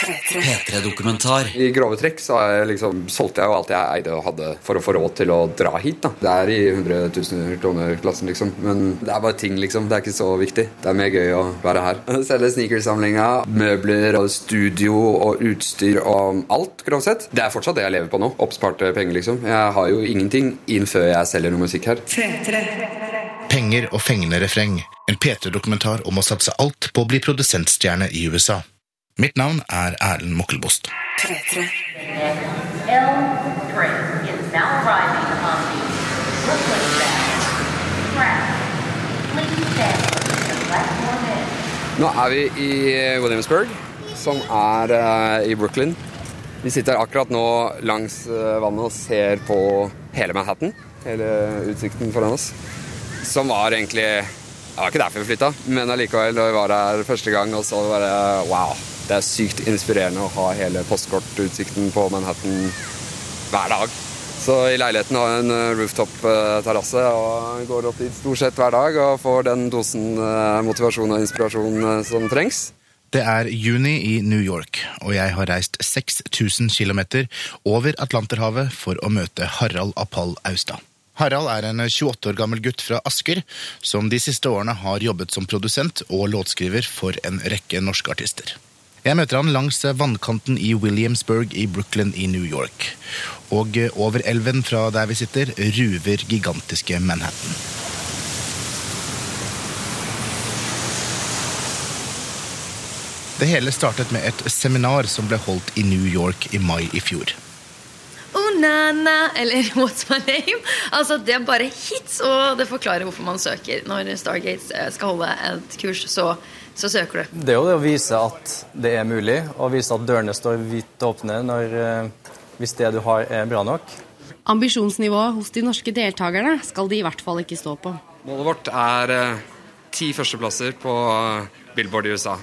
P3-dokumentar. I grove trekk så er jeg liksom, solgte jeg jo alt jeg eide og hadde for å få råd til å dra hit. da. Det er i 100 000 kroner-klassen, liksom. Men det er bare ting, liksom. Det er ikke så viktig. Det er mer gøy å være her. Selge sneakersamlinga, møbler og studio og utstyr og alt, grovt sett. Det er fortsatt det jeg lever på nå. Oppsparte penger, liksom. Jeg har jo ingenting inn før jeg selger noe musikk her. Penger og fengende refreng. En P3-dokumentar om å satse alt på å bli produsentstjerne i USA. Mitt navn er Erlend Mokkelbost. L3 is now arriving on the Brooklyn Band. Track. Please stand for the platform in. Nå er vi i Williamsburg, som er eh, i Brooklyn. Vi sitter akkurat nå langs eh, vannet og ser på hele Manhattan. Hele utsikten foran oss. Som var egentlig Det var ikke derfor vi flytta, men allikevel, da vi var her første gang, og så var det wow. Det er sykt inspirerende å ha hele postkortutsikten på Manhattan hver dag. Så i leiligheten har jeg en rooftop-terrasse og går opp dit stort sett hver dag og får den dosen eh, motivasjon og inspirasjon eh, som trengs. Det er juni i New York, og jeg har reist 6000 km over Atlanterhavet for å møte Harald Apall Austad. Harald er en 28 år gammel gutt fra Asker, som de siste årene har jobbet som produsent og låtskriver for en rekke norske artister. Jeg møter han langs vannkanten i Williamsburg i Brooklyn i New York. Og over elven fra der vi sitter, ruver gigantiske Manhattan. Det hele startet med et seminar som ble holdt i New York i mai i fjor. Oh, na-na, eller What's my name? Altså, Det er bare hits, og det forklarer hvorfor man søker. Når Stargates eh, skal holde et kurs, så, så søker du. Det er jo det å vise at det er mulig, og vise at dørene står vidt åpne når, eh, hvis det du har, er bra nok. Ambisjonsnivået hos de norske deltakerne skal de i hvert fall ikke stå på. Målet vårt er eh, ti førsteplasser på eh, Billboard i USA.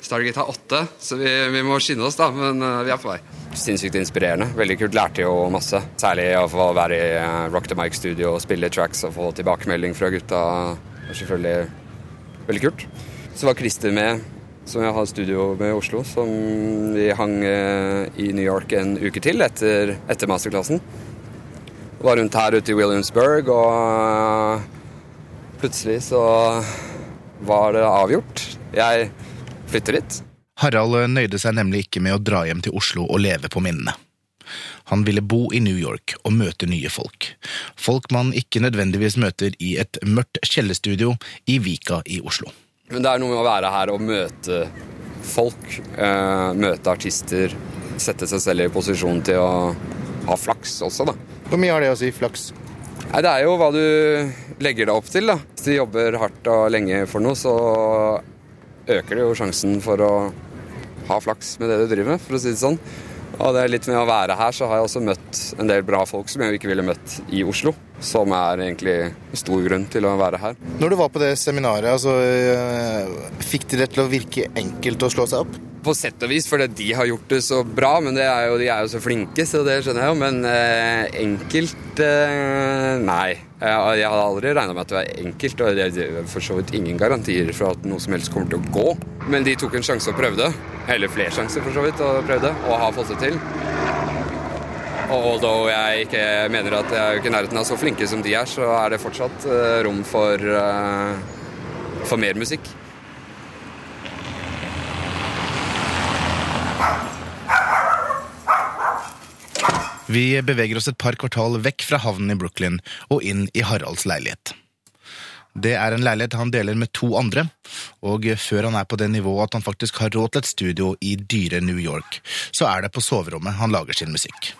Stargate har åtte, så vi, vi må skynde oss, da, men vi er på vei. Sinnssykt inspirerende. Veldig kult. Lærte jo masse. Særlig å få være i Rock the Mic-studio og spille tracks og få tilbakemelding fra gutta. Det er selvfølgelig veldig kult. Så var Christer med, som jeg har studio med i Oslo, som vi hang eh, i New York en uke til etter, etter masterklassen. Var rundt her ute i Williamsburg, og plutselig så var det avgjort. Jeg flytter dit. Harald nøyde seg nemlig ikke med å dra hjem til Oslo og leve på minnene. Han ville bo i New York og møte nye folk. Folk man ikke nødvendigvis møter i et mørkt kjellerstudio i Vika i Oslo. Men det er noe med å være her og møte folk, eh, møte artister, sette seg selv i posisjon til å ha flaks også, da. Hvor mye har det å si, flaks? Nei, Det er jo hva du legger deg opp til, da. Hvis du jobber hardt og lenge for noe, så øker det jo sjansen for å ha flaks med det du driver med, for å si det sånn. Og det er litt med å være her, så har jeg også møtt en del bra folk som jeg ikke ville møtt i Oslo. Som er egentlig stor grunn til å være her. Når du var på det seminaret, altså, fikk de det til å virke enkelt å slå seg opp? På sett og vis, fordi de har gjort det så bra, men det er jo, de er jo så flinke, så det skjønner jeg jo. Men eh, enkelt eh, Nei. Jeg hadde aldri regna med at det var enkelt, og det er for så vidt ingen garantier for at noe som helst kommer til å gå. Men de tok en sjanse og prøvde. Eller flere sjanser, for så vidt, og prøvde, og har fått det til. Og although jeg ikke mener at jeg er ikke i nærheten av så flinke som de er, så er det fortsatt eh, rom for, eh, for mer musikk. Vi beveger oss et par kvartal vekk fra havnen i Brooklyn og inn i Haralds leilighet. Det er en leilighet han deler med to andre, og før han er på det nivået at han faktisk har råd til et studio i dyre New York, så er det på soverommet han lager sin musikk.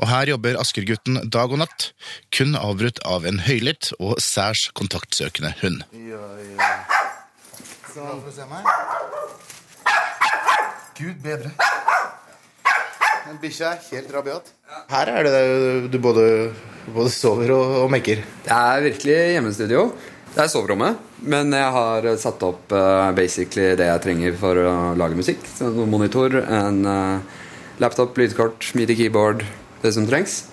Og her jobber Askergutten dag og natt, kun avbrutt av en høylytt og særs kontaktsøkende hund. Ja, ja. Sånn, se meg. Gud bedre. Den bikkja er helt rabiat. Her er det du både, både sover og, og mekker. Det er virkelig hjemmestudio. Det er soverommet, men jeg har satt opp uh, basically det jeg trenger for å lage musikk. Så en monitor, en uh, laptop, lydkort, midi keyboard, det som trengs.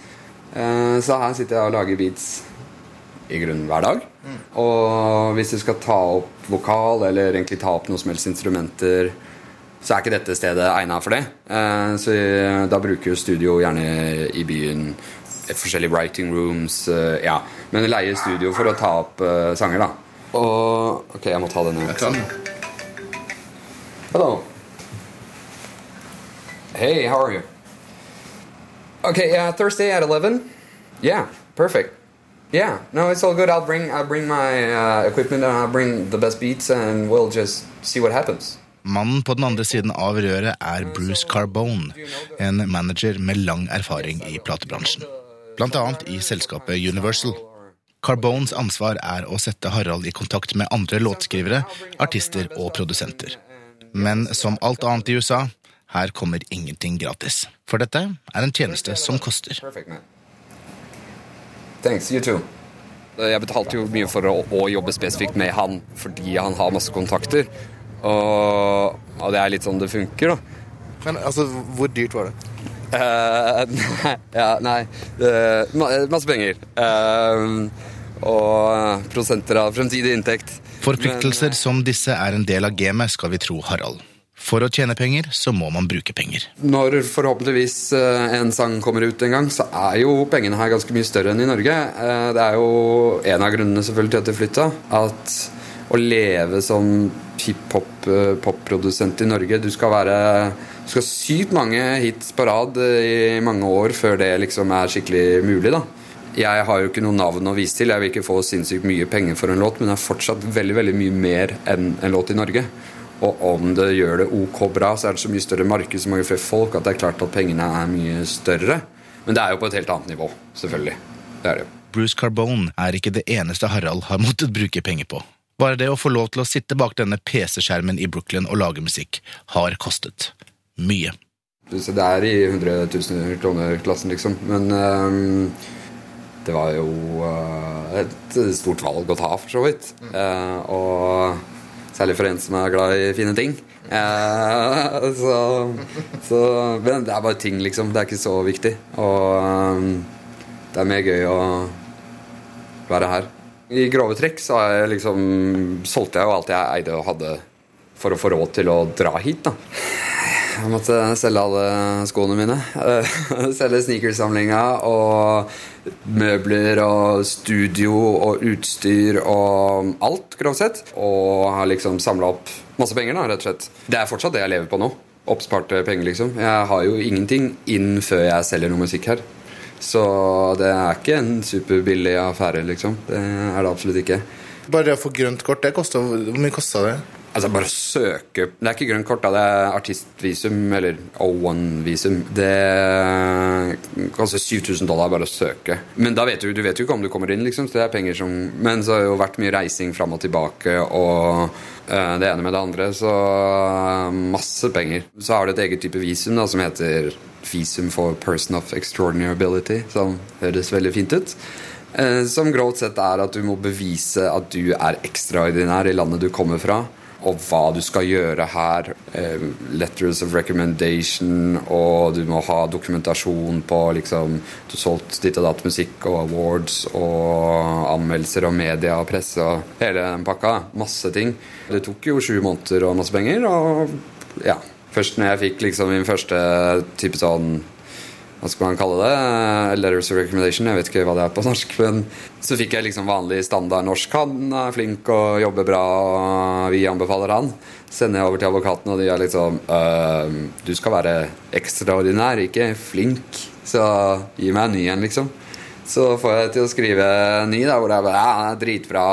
Uh, så her sitter jeg og lager beats i grunnen hver dag. Og hvis du skal ta opp vokal, eller egentlig ta opp noe som helst instrumenter, så er ikke dette stedet egnet for det. Eh, så da bruker studio gjerne i byen forskjellige writing rooms. eh, ja. Men leier studio for å ta opp eh, sanger, da. Og Ok, jeg må ta denne. Hello. Hey, how are you? Okay, uh, Thursday at 11? Yeah, perfect. Yeah, no, it's all good. I'll bring I'll bring my uh, equipment and I'll bring the best beats and we'll just see what happens. Mannen på den andre siden av røret er Bruce Carbone, en manager med lang erfaring i platebransjen. Annet i selskapet Universal. Carbones ansvar er å sette Harald i kontakt med andre låtskrivere, artister og produsenter. Men som alt annet i USA, her kommer ingenting gratis. For dette er en tjeneste som koster. Thanks, you too. Jeg betalte jo mye for å, å jobbe spesifikt med han fordi han har masse kontakter. Og, og det er litt sånn det funker, da. Men altså, hvor dyrt var det? Uh, nei, ja, nei Uh, Masse penger. Uh, og prosenter av fremtidig inntekt. Forpliktelser som disse er en del av gamet, skal vi tro Harald. For å tjene penger, så må man bruke penger. Når forhåpentligvis eh, en sang kommer ut en gang, så er jo pengene her ganske mye større enn i Norge. Eh, Det er jo en av grunnene selvfølgelig til at jeg flytta. At å leve som hiphop-popprodusent i Norge Du skal være Du skal sykt mange hits på rad eh, i mange år før det liksom er skikkelig mulig, da. Jeg har jo ikke noe navn å vise til. Jeg vil ikke få sinnssykt mye penger for en låt, men det er fortsatt veldig veldig mye mer enn en låt i Norge. Og om det gjør det ok bra, så er det så mye større marked, så mange flere folk, at det er klart at pengene er mye større. Men det er jo på et helt annet nivå, selvfølgelig. Det er det jo. Bruce Carbone er ikke det eneste Harald har måttet bruke penger på. Bare det å få lov til å sitte bak denne PC-skjermen i Brooklyn og lage musikk har kostet mye. Det er i 100 000 kroner-klassen, liksom. Men um, det var jo uh, et stort valg å ta, for så vidt. Uh, og særlig for en som er glad i fine ting. Eh, så, så Men det er bare ting, liksom. Det er ikke så viktig. Og um, det er mer gøy å være her. I grove trekk så jeg liksom solgte jeg jo alt jeg eide og hadde for å få råd til å dra hit, da. Jeg måtte selge alle skoene mine. Selge sneakersamlinga og møbler og studio og utstyr og alt, grovt sett. Og har liksom samla opp masse penger, da, rett og slett. Det er fortsatt det jeg lever på nå. Oppsparte penger, liksom. Jeg har jo ingenting inn før jeg selger noe musikk her. Så det er ikke en superbillig affære, liksom. Det er det absolutt ikke. Bare det å få grønt kort, det kosta Hvor mye kosta det? Altså bare søke Det er ikke grønt kort. Det er artistvisum, eller O1-visum. Det koster 7000 dollar bare å søke. Men da vet du, du vet jo ikke om du kommer inn, liksom. Så det er penger som Men så har det jo vært mye reising fram og tilbake, og eh, det ene med det andre. Så eh, masse penger. Så har du et eget type visum da, som heter visum for person of extraordinary ability, som høres veldig fint ut. Eh, Som grovt sett er at du må bevise at du er ekstraordinær i landet du kommer fra, og hva du skal gjøre her. Eh, Letters of recommendation, og du må ha dokumentasjon på liksom Du har solgt ditt og datt musikk og awards og anmeldelser og media og presse og hele den pakka. Masse ting. Det tok jo sju måneder og masse penger, og ja. Først når jeg fikk liksom min første type sånn hva skal man kalle det? Eh, Letters of recommendation. Jeg vet ikke hva det er på norsk. Men så fikk jeg liksom vanlig standard norsk. Han er flink og jobber bra, og vi anbefaler han. Sender jeg over til advokaten, og de er liksom «Øh, Du skal være ekstraordinær, ikke flink. Så gi meg en ny en, liksom. Så får jeg til å skrive ny, da, hvor jeg bare Ja, dritbra.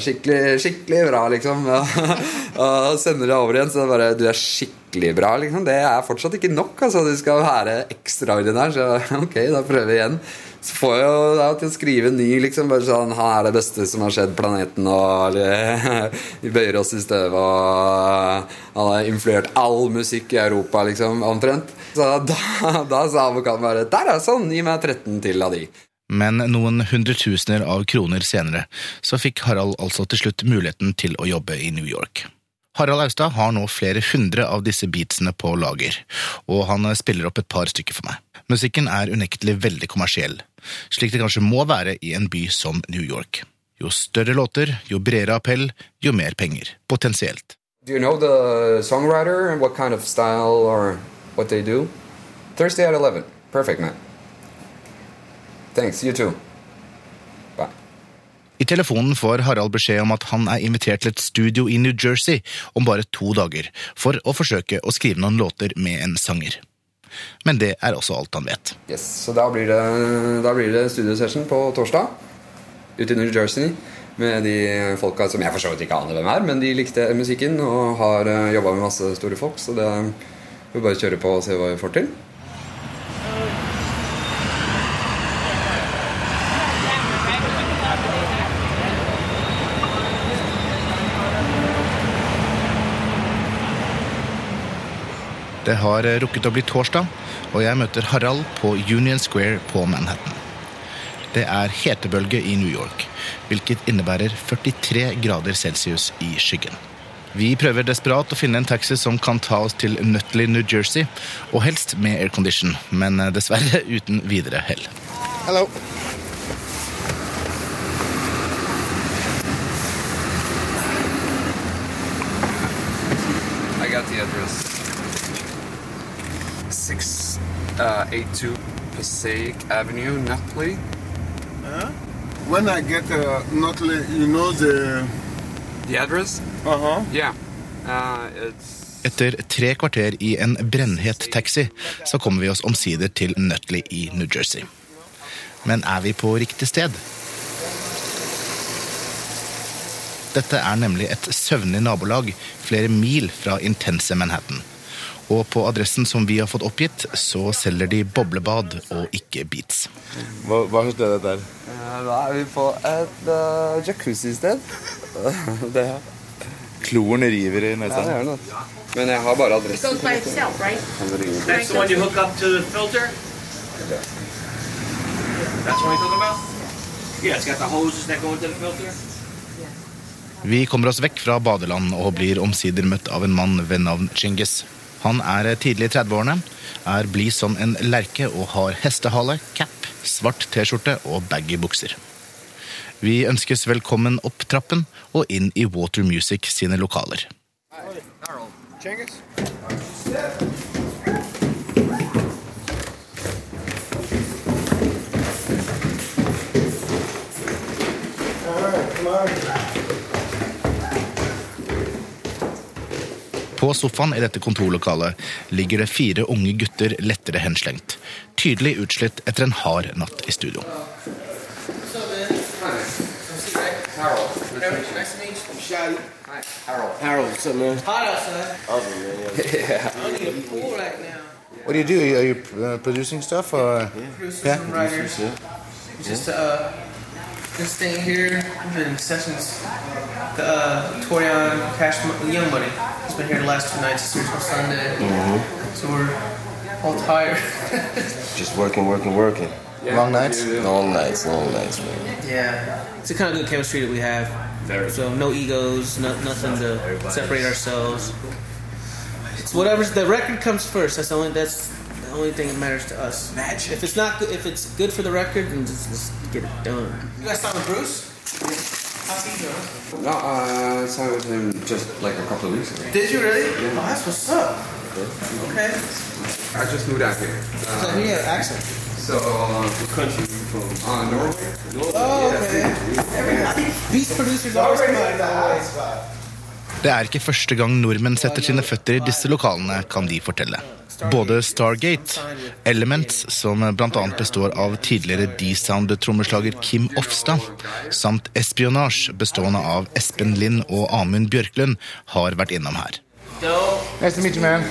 Skikkelig, skikkelig bra, liksom. og sender det over igjen, så det er bare Du er skikkelig bra, liksom. Det er fortsatt ikke nok, altså. Du skal være ekstraordinær. Så ok, da prøver vi igjen. Så får jeg jo da til å skrive ny, liksom. Bare sånn Han er det beste som har skjedd planeten, og eller, vi bøyer oss i støvet, og han har influert all musikk i Europa, liksom, omtrent. Så da, da sa advokaten bare Der er sånn, gi meg 13 til av de. Men noen hundretusener av kroner senere så fikk Harald altså til slutt muligheten til å jobbe i New York. Harald Austad har nå flere hundre av disse beatsene på lager, og han spiller opp et par stykker for meg. Musikken er unektelig veldig kommersiell, slik det kanskje må være i en by som New York. Jo større låter, jo bredere appell, jo mer penger, potensielt. Do you know the songwriter and what kind of style or what they do? Thursday at 11. Perfect, man. Thanks. You too. I telefonen får Harald beskjed om at han er invitert til et studio i New Jersey om bare to dager, for å forsøke å skrive noen låter med en sanger. Men det er også alt han vet. Yes, så da blir det, da blir det studiosession på torsdag ute i New Jersey med de folka som jeg for så vidt ikke aner hvem er, men de likte musikken og har jobba med masse store folk, så det vi bare kjøre på og se hva vi får til. Det har rukket å bli torsdag, og jeg møter Harald på Union Square på Manhattan. Det er hetebølge i New York, hvilket innebærer 43 grader celsius i skyggen. Vi prøver desperat å finne en taxi som kan ta oss til Nutley, New Jersey, og helst med aircondition, men dessverre uten videre hell. Hello. I got the address. 682 Passaic Avenue, Nutley. When I get uh, Nutley, you know the. The address? Uh huh. Yeah. Uh, it's Etter tre kvarter i en brennhet taxi, så kommer vi oss omsider til Nutley i New Jersey. Men er vi på riktig sted? Dette er nemlig et søvnig nabolag flere mil fra intense Manhattan. Og på adressen som vi har fått oppgitt, så selger de boblebad og ikke beats. Hva, hva slags sted er dette? Eh, Da er vi på et uh, jacuzzi-sted. det her. Kloren river i Ja, det nesa. er det. Men jeg har bare adressen. by itself, right? That's the one you hook up to the filter? That's one you're talking about? Yeah, it's got the hoses that go into the filter. Vi kommer oss vekk fra badeland og blir omsider møtt av en mann ved navn Chingis. Han er tidlig i 30-årene, er blid som en lerke og har hestehale, cap, svart T-skjorte og baggy bukser. Vi ønskes velkommen opp trappen og inn i Water Music sine lokaler. På sofaen i dette kontorlokalet ligger det fire unge gutter lettere henslengt. Tydelig utslitt etter en hard natt i studio. What do you do? Are you uh, producing stuff or? Producer, Yeah. writer. Just uh, this thing here. I've been in sessions. The uh, Torian Cash Young Money. He's been here the last two nights. It's here till Sunday. Mm-hmm. So we're all tired. Just working, working, working. Long nights? Long nights, long nights, man. yeah, it's the kind of good chemistry that we have. So no egos, no, nothing to separate ourselves. It's whatever's the record comes first. That's the only that's the only thing that matters to us. Magic. If it's not good, if it's good for the record, then just let's get it done. You guys signed with Bruce? How's he doing? No, uh, I signed with him just like a couple of weeks ago. Did you really? Oh, that's what's up. Okay. I just moved out here. So he had accent. So, uh, country from uh, Norway. Oh, okay. Every beast producers always come out of Norway. Det er ikke første gang nordmenn setter sine føtter i disse lokalene, kan de fortelle. Både Stargate, Elements, som bl.a. består av tidligere D-Sound-trommeslager Kim Ofstad, samt Espionage, bestående av Espen Lind og Amund Bjørklund, har vært innom her. Nice to meet you, man.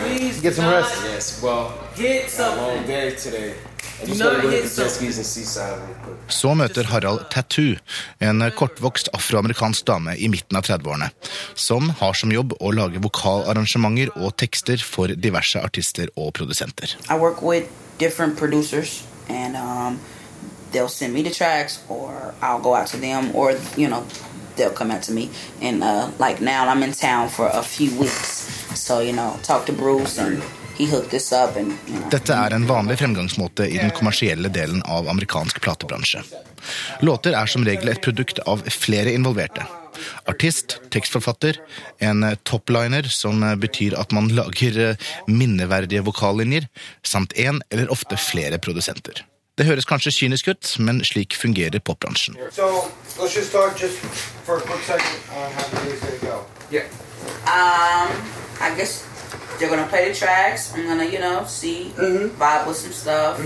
Get some rest. Yes, well, Så møter Harald Tattoo, en kortvokst afroamerikansk dame i midten av 30-årene, som har som jobb å lage vokalarrangementer og tekster for diverse artister og produsenter. I work with different producers, and um, they'll send me the tracks, or I'll go out to them, or you know, they'll come out to me. And uh, like now, I'm in town for a few weeks, so you know, talk to Bruce, and he hooked this up, and you know. Dette er en vanlig fremgangsmåte i den kommersielle delen av amerikansk platebransje. Låter er som regel et produkt av flere involverte. artist, tekstforfatter, en topliner, som betyr at man lager eh, minneverdige vokallinjer, samt én eller ofte flere produsenter. Det høres kanskje kynisk ut, men slik fungerer popbransjen. So. Yeah. Um, I guess they're gonna play the tracks. I'm gonna, you know, see, vibe with some stuff.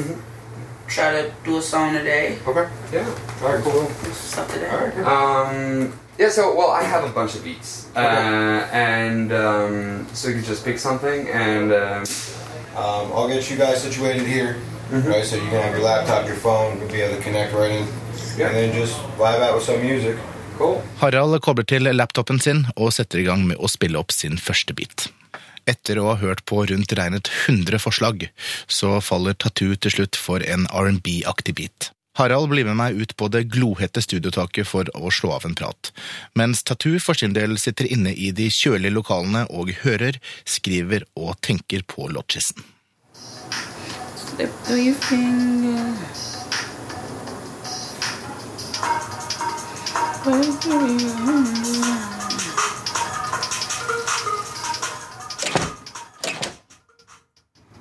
Try to do a song today. Okay. Yeah. All right. Cool. Stuff today. Um, yeah. So, well, I have a bunch of beats, uh, and um, so you can just pick something, and um, Um, I'll get you guys situated here, right? So you can have your laptop, your phone, you'll be able to connect right in, and then just vibe out with some music. Cool. Harald kobler til laptopen sin og setter i gang med å spille opp sin første bit. Etter å ha hørt på rundt regnet 100 forslag, så faller Tattoo til slutt for en R&B-aktig beat. Harald blir med meg ut på det glohete studiotaket for å slå av en prat, mens Tattoo for sin del sitter inne i de kjølige lokalene og hører, skriver og tenker på lodgisen. Slip through your fingers. Slip through your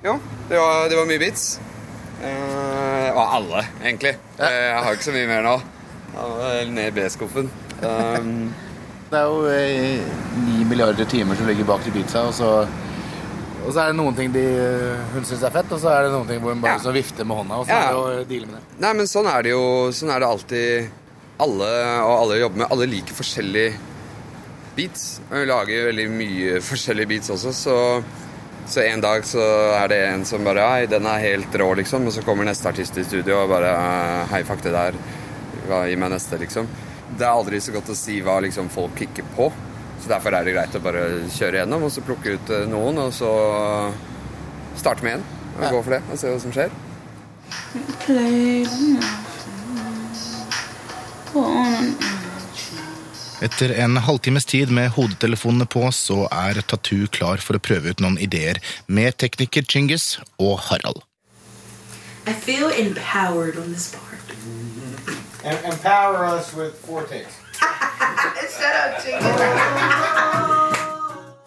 Jo, det var, det var mye beats. Eh, og alle, egentlig. Eh, jeg har ikke så mye mer nå. Ja, Ned i B-skuffen. Um, Det er jo eh, milliarder timer som ligger bak de beatsa, og så, og så er det noen ting de, hun syns er fett, og så er det noen ting hvor hun bare Ja. vifter med hånda. Og så Ja. er det å deale med det. nei, men sånn er det jo Sånn er det alltid alle og alle jobber med. Alle liker forskjellige beats. Og vi lager veldig mye forskjellige beats også, så så en dag så er det en som bare Hei, den er helt rå, liksom. Og så kommer neste artist i studio og bare Hei, fuck det der. Gi meg neste, liksom. Det er aldri så godt å si hva liksom folk kicker på. Så derfor er det greit å bare kjøre gjennom og så plukke ut eh, noen, og så starte med én. Og gå for det og se hva som skjer. Play. Etter en halvtimes tid med hodetelefonene på, så er Tattoo klar for å prøve ut noen ideer med tekniker Chingis og Harald. I feel empowered on this part. And empower us with four takes. Shut up, chicken.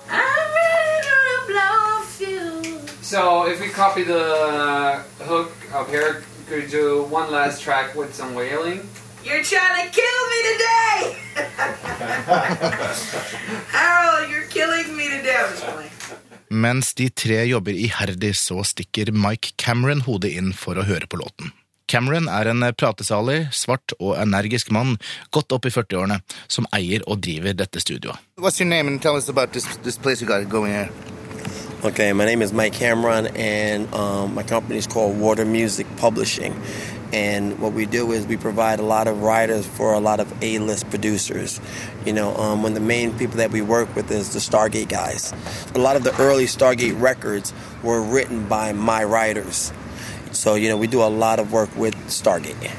I'm ready to blow a fuse. So if we copy the hook up here, could you do one last track with some wailing? You're trying to kill me today! Harold, you're killing me to death. Mens de tre jobber iherdig, så stikker Mike Cameron hodet inn for å høre på låten. Cameron er en pratesalig, svart og energisk mann, godt opp i 40-årene, som eier og driver dette studioet. What's your name and tell us about this, this place you got going here? Okay, my name is Mike Cameron, and um, my company is called Water Music Publishing. And what we do is we provide a lot of writers for a lot of A-list producers. You know, um, one of the main people that we work with is the Stargate guys. A lot of the early Stargate records were written by my writers. So, you know, we do a lot of work with Stargate.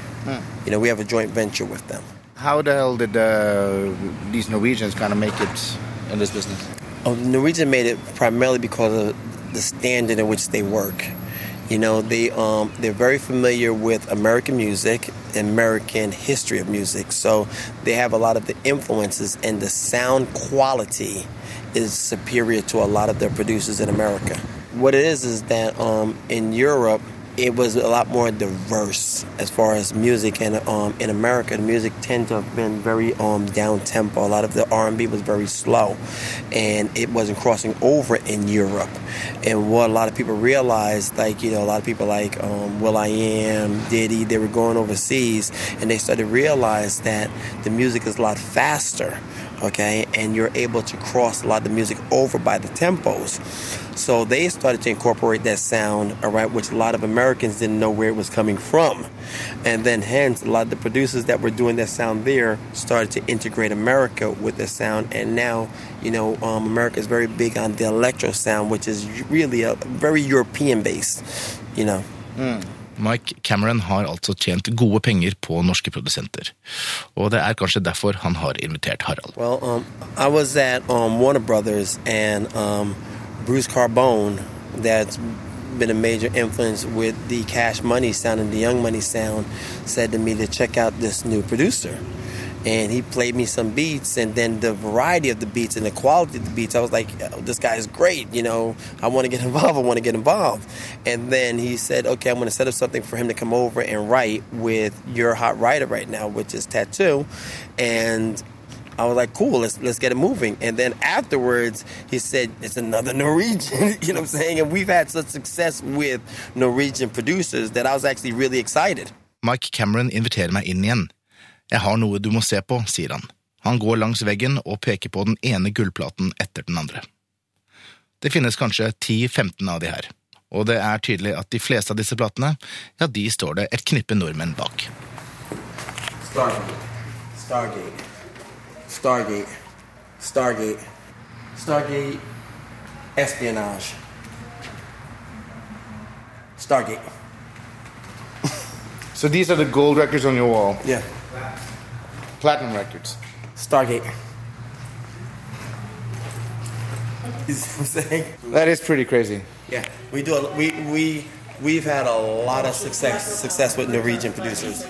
You know, we have a joint venture with them. How the hell did uh, these Norwegians kind of make it in this business? Oh, Norwegian made it primarily because of the standard in which they work. You know, they um, they're very familiar with American music, American history of music. So they have a lot of the influences, and the sound quality is superior to a lot of their producers in America. What it is is that um, in Europe, it was a lot more diverse as far as music, and um, in America, the music tend to have been very um, down tempo. A lot of the R&B was very slow, and it wasn't crossing over in Europe. And what a lot of people realized, like you know, a lot of people like um, Will I Am, Diddy, they were going overseas, and they started to realize that the music is a lot faster. Okay, and you're able to cross a lot of the music over by the tempos. So they started to incorporate that sound, all right, which a lot of Americans didn't know where it was coming from. And then hence a lot of the producers that were doing that sound there started to integrate America with the sound. And now, you know, um, America is very big on the electro sound, which is really a very European based, you know. Mike Cameron har altså tjent gode penger på norske produsenter. Og det er kanskje derfor han har invitert Harald. Well, um, I um, Warner Brothers, and um, Bruce Carbone, that's been a major influence with the Cash Money sound and the Young Money sound, said to me to check out this new producer. And he played me some beats and then the variety of the beats and the quality of the beats i was like oh, this guy is great you know i want to get involved i want to get involved and then he said okay i'm going to set up something for him to come over and write with your hot writer right now which is tattoo and I was like, cool, let's let's get it moving. And then afterwards, he said, it's another Norwegian. you know what I'm saying? And we've had such success with Norwegian producers that I was actually really excited. Mike Cameron inviterer meg inn igjen. Jeg har noe du må se på, sier han. Han går langs veggen og peker på den ene gullplaten etter den andre. Det finnes kanskje 10-15 av de her, og det er tydelig at de fleste av disse platene, ja, de står det et knippe nordmenn bak. Stargate. Stargate. Stargate. Stargate. Stargate. Espionage. Stargate. So these are the gold records on your wall. Yeah. Platinum records. Stargate. You what I'm saying? That is pretty crazy. Yeah, we do. A, we we we've had a lot of success success with Norwegian producers.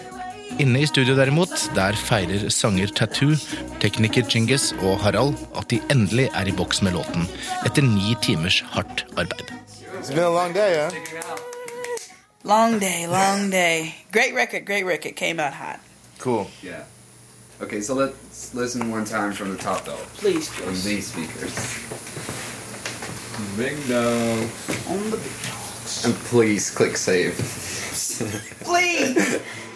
Inne i studio derimot, der feirer sanger Tattoo, tekniker Chingis og Harald at de endelig er i boks med låten etter ni timers hardt arbeid. It's been a long day, huh? Long day, long day. Great record, great record. Came out hot. Cool. Yeah. Okay, so let's listen one time from the top though. Please, From Chris. these speakers. Big no. On the big dogs. And please click save. Please.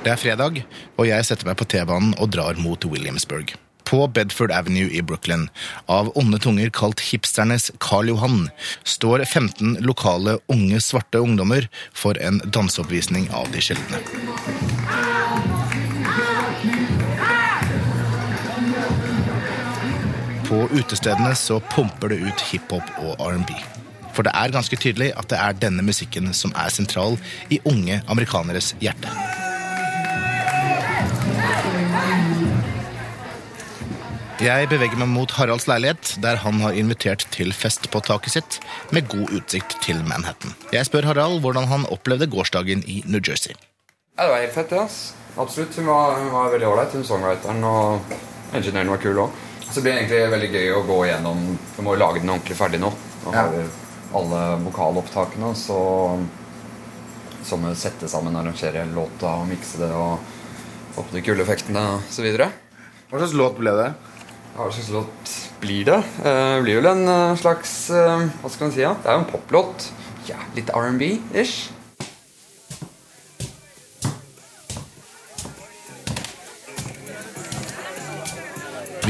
Det er fredag, og jeg setter meg på T-banen og drar mot Williamsburg. På Bedford Avenue i Brooklyn, av onde tunger kalt hipsternes Karl Johan, står 15 lokale unge svarte ungdommer for en danseoppvisning av de sjeldne. På utestedene så pumper det ut hiphop og R&B. For det er ganske tydelig at det er denne musikken som er sentral i unge amerikaneres hjerte. Jeg beveger meg mot Haralds leilighet, der han har invitert til fest på taket sitt, med god utsikt til Manhattan. Jeg spør Harald hvordan han opplevde gårsdagen i New Jersey. Ja, det var helt fett, det. ass. Absolutt. Hun var, hun var veldig ålreit, hun songwriteren. Og ingeniøren var kul òg. Så blir det egentlig veldig gøy å gå igjennom Vi må jo lage den ordentlig ferdig nå. Nå har vi alle vokalopptakene, så så må vi sette sammen, arrangere hele låta og mikse det og få på de kule effektene osv. Hva slags låt ble det? Hva slags låt blir det? Eh, Det blir vel en eh, slags eh, Hva skal man si? Ja? Det er jo en poplåt. Ja, litt R&B-ish.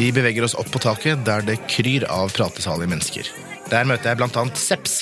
Vi beveger oss opp på taket, der det kryr av pratesalige mennesker. Der møter jeg annet Seps,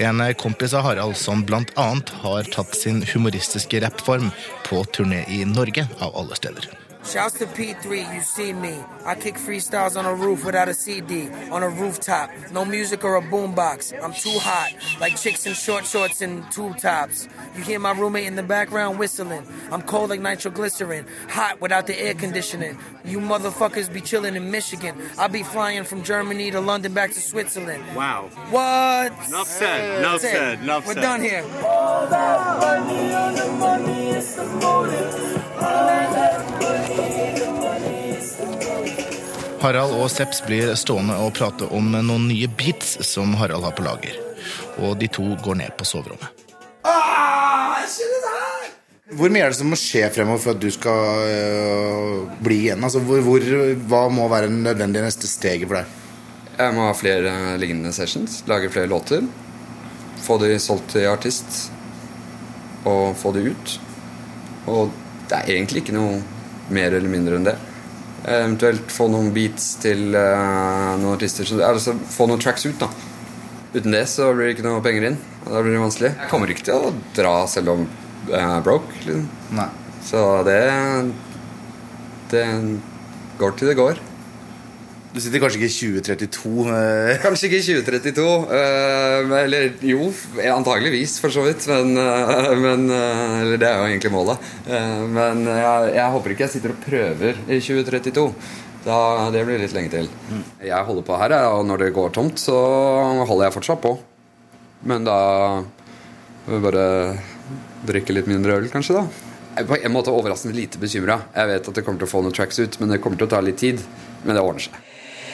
en kompis av Harald som annet har tatt sin humoristiske rappform på turné i Norge, av alle steder. Shouts to P3, you see me. I kick freestyles on a roof without a CD, on a rooftop. No music or a boombox. I'm too hot, like chicks in short shorts and tube tops. You hear my roommate in the background whistling. I'm cold like nitroglycerin, hot without the air conditioning. You motherfuckers be chilling in Michigan. I'll be flying from Germany to London back to Switzerland. Wow. What? Enough said, enough That's it. said, enough We're said. done here. Harald og Seps blir stående og prate om noen nye beats som Harald har på lager. Og de to går ned på soverommet. Hvor mye er det som må skje fremover for at du skal øh, bli igjen? Altså, hvor, hvor, hva må være nødvendig neste steget for deg? Jeg må ha flere lignende sessions, lage flere låter. Få de solgt til artist. Og få de ut. Og det er egentlig ikke noe mer eller mindre enn det. Eventuelt få noen beats til eh, noen artister. Altså få noen tracks ut, da. Uten det så blir det ikke noe penger inn. Og da blir det vanskelig. Jeg kommer ikke til å dra selv om jeg er broke. Liksom. Så det Det går til det går. Du sitter kanskje ikke i 2032? eh. Kanskje ikke i 2032. eh, eller jo, antageligvis, for så vidt. Men, eh, men eh, Eller det er jo egentlig målet. Eh, men jeg, jeg håper ikke jeg sitter og prøver i 2032. Da, det blir litt lenge til. Jeg holder på her, og når det går tomt, så holder jeg fortsatt på. Men da bare drikke litt mindre øl, kanskje, da. Jeg er på en måte overraskende lite bekymra. Jeg vet at det kommer til å få noen tracks ut, men det kommer til å ta litt tid. Men det ordner seg.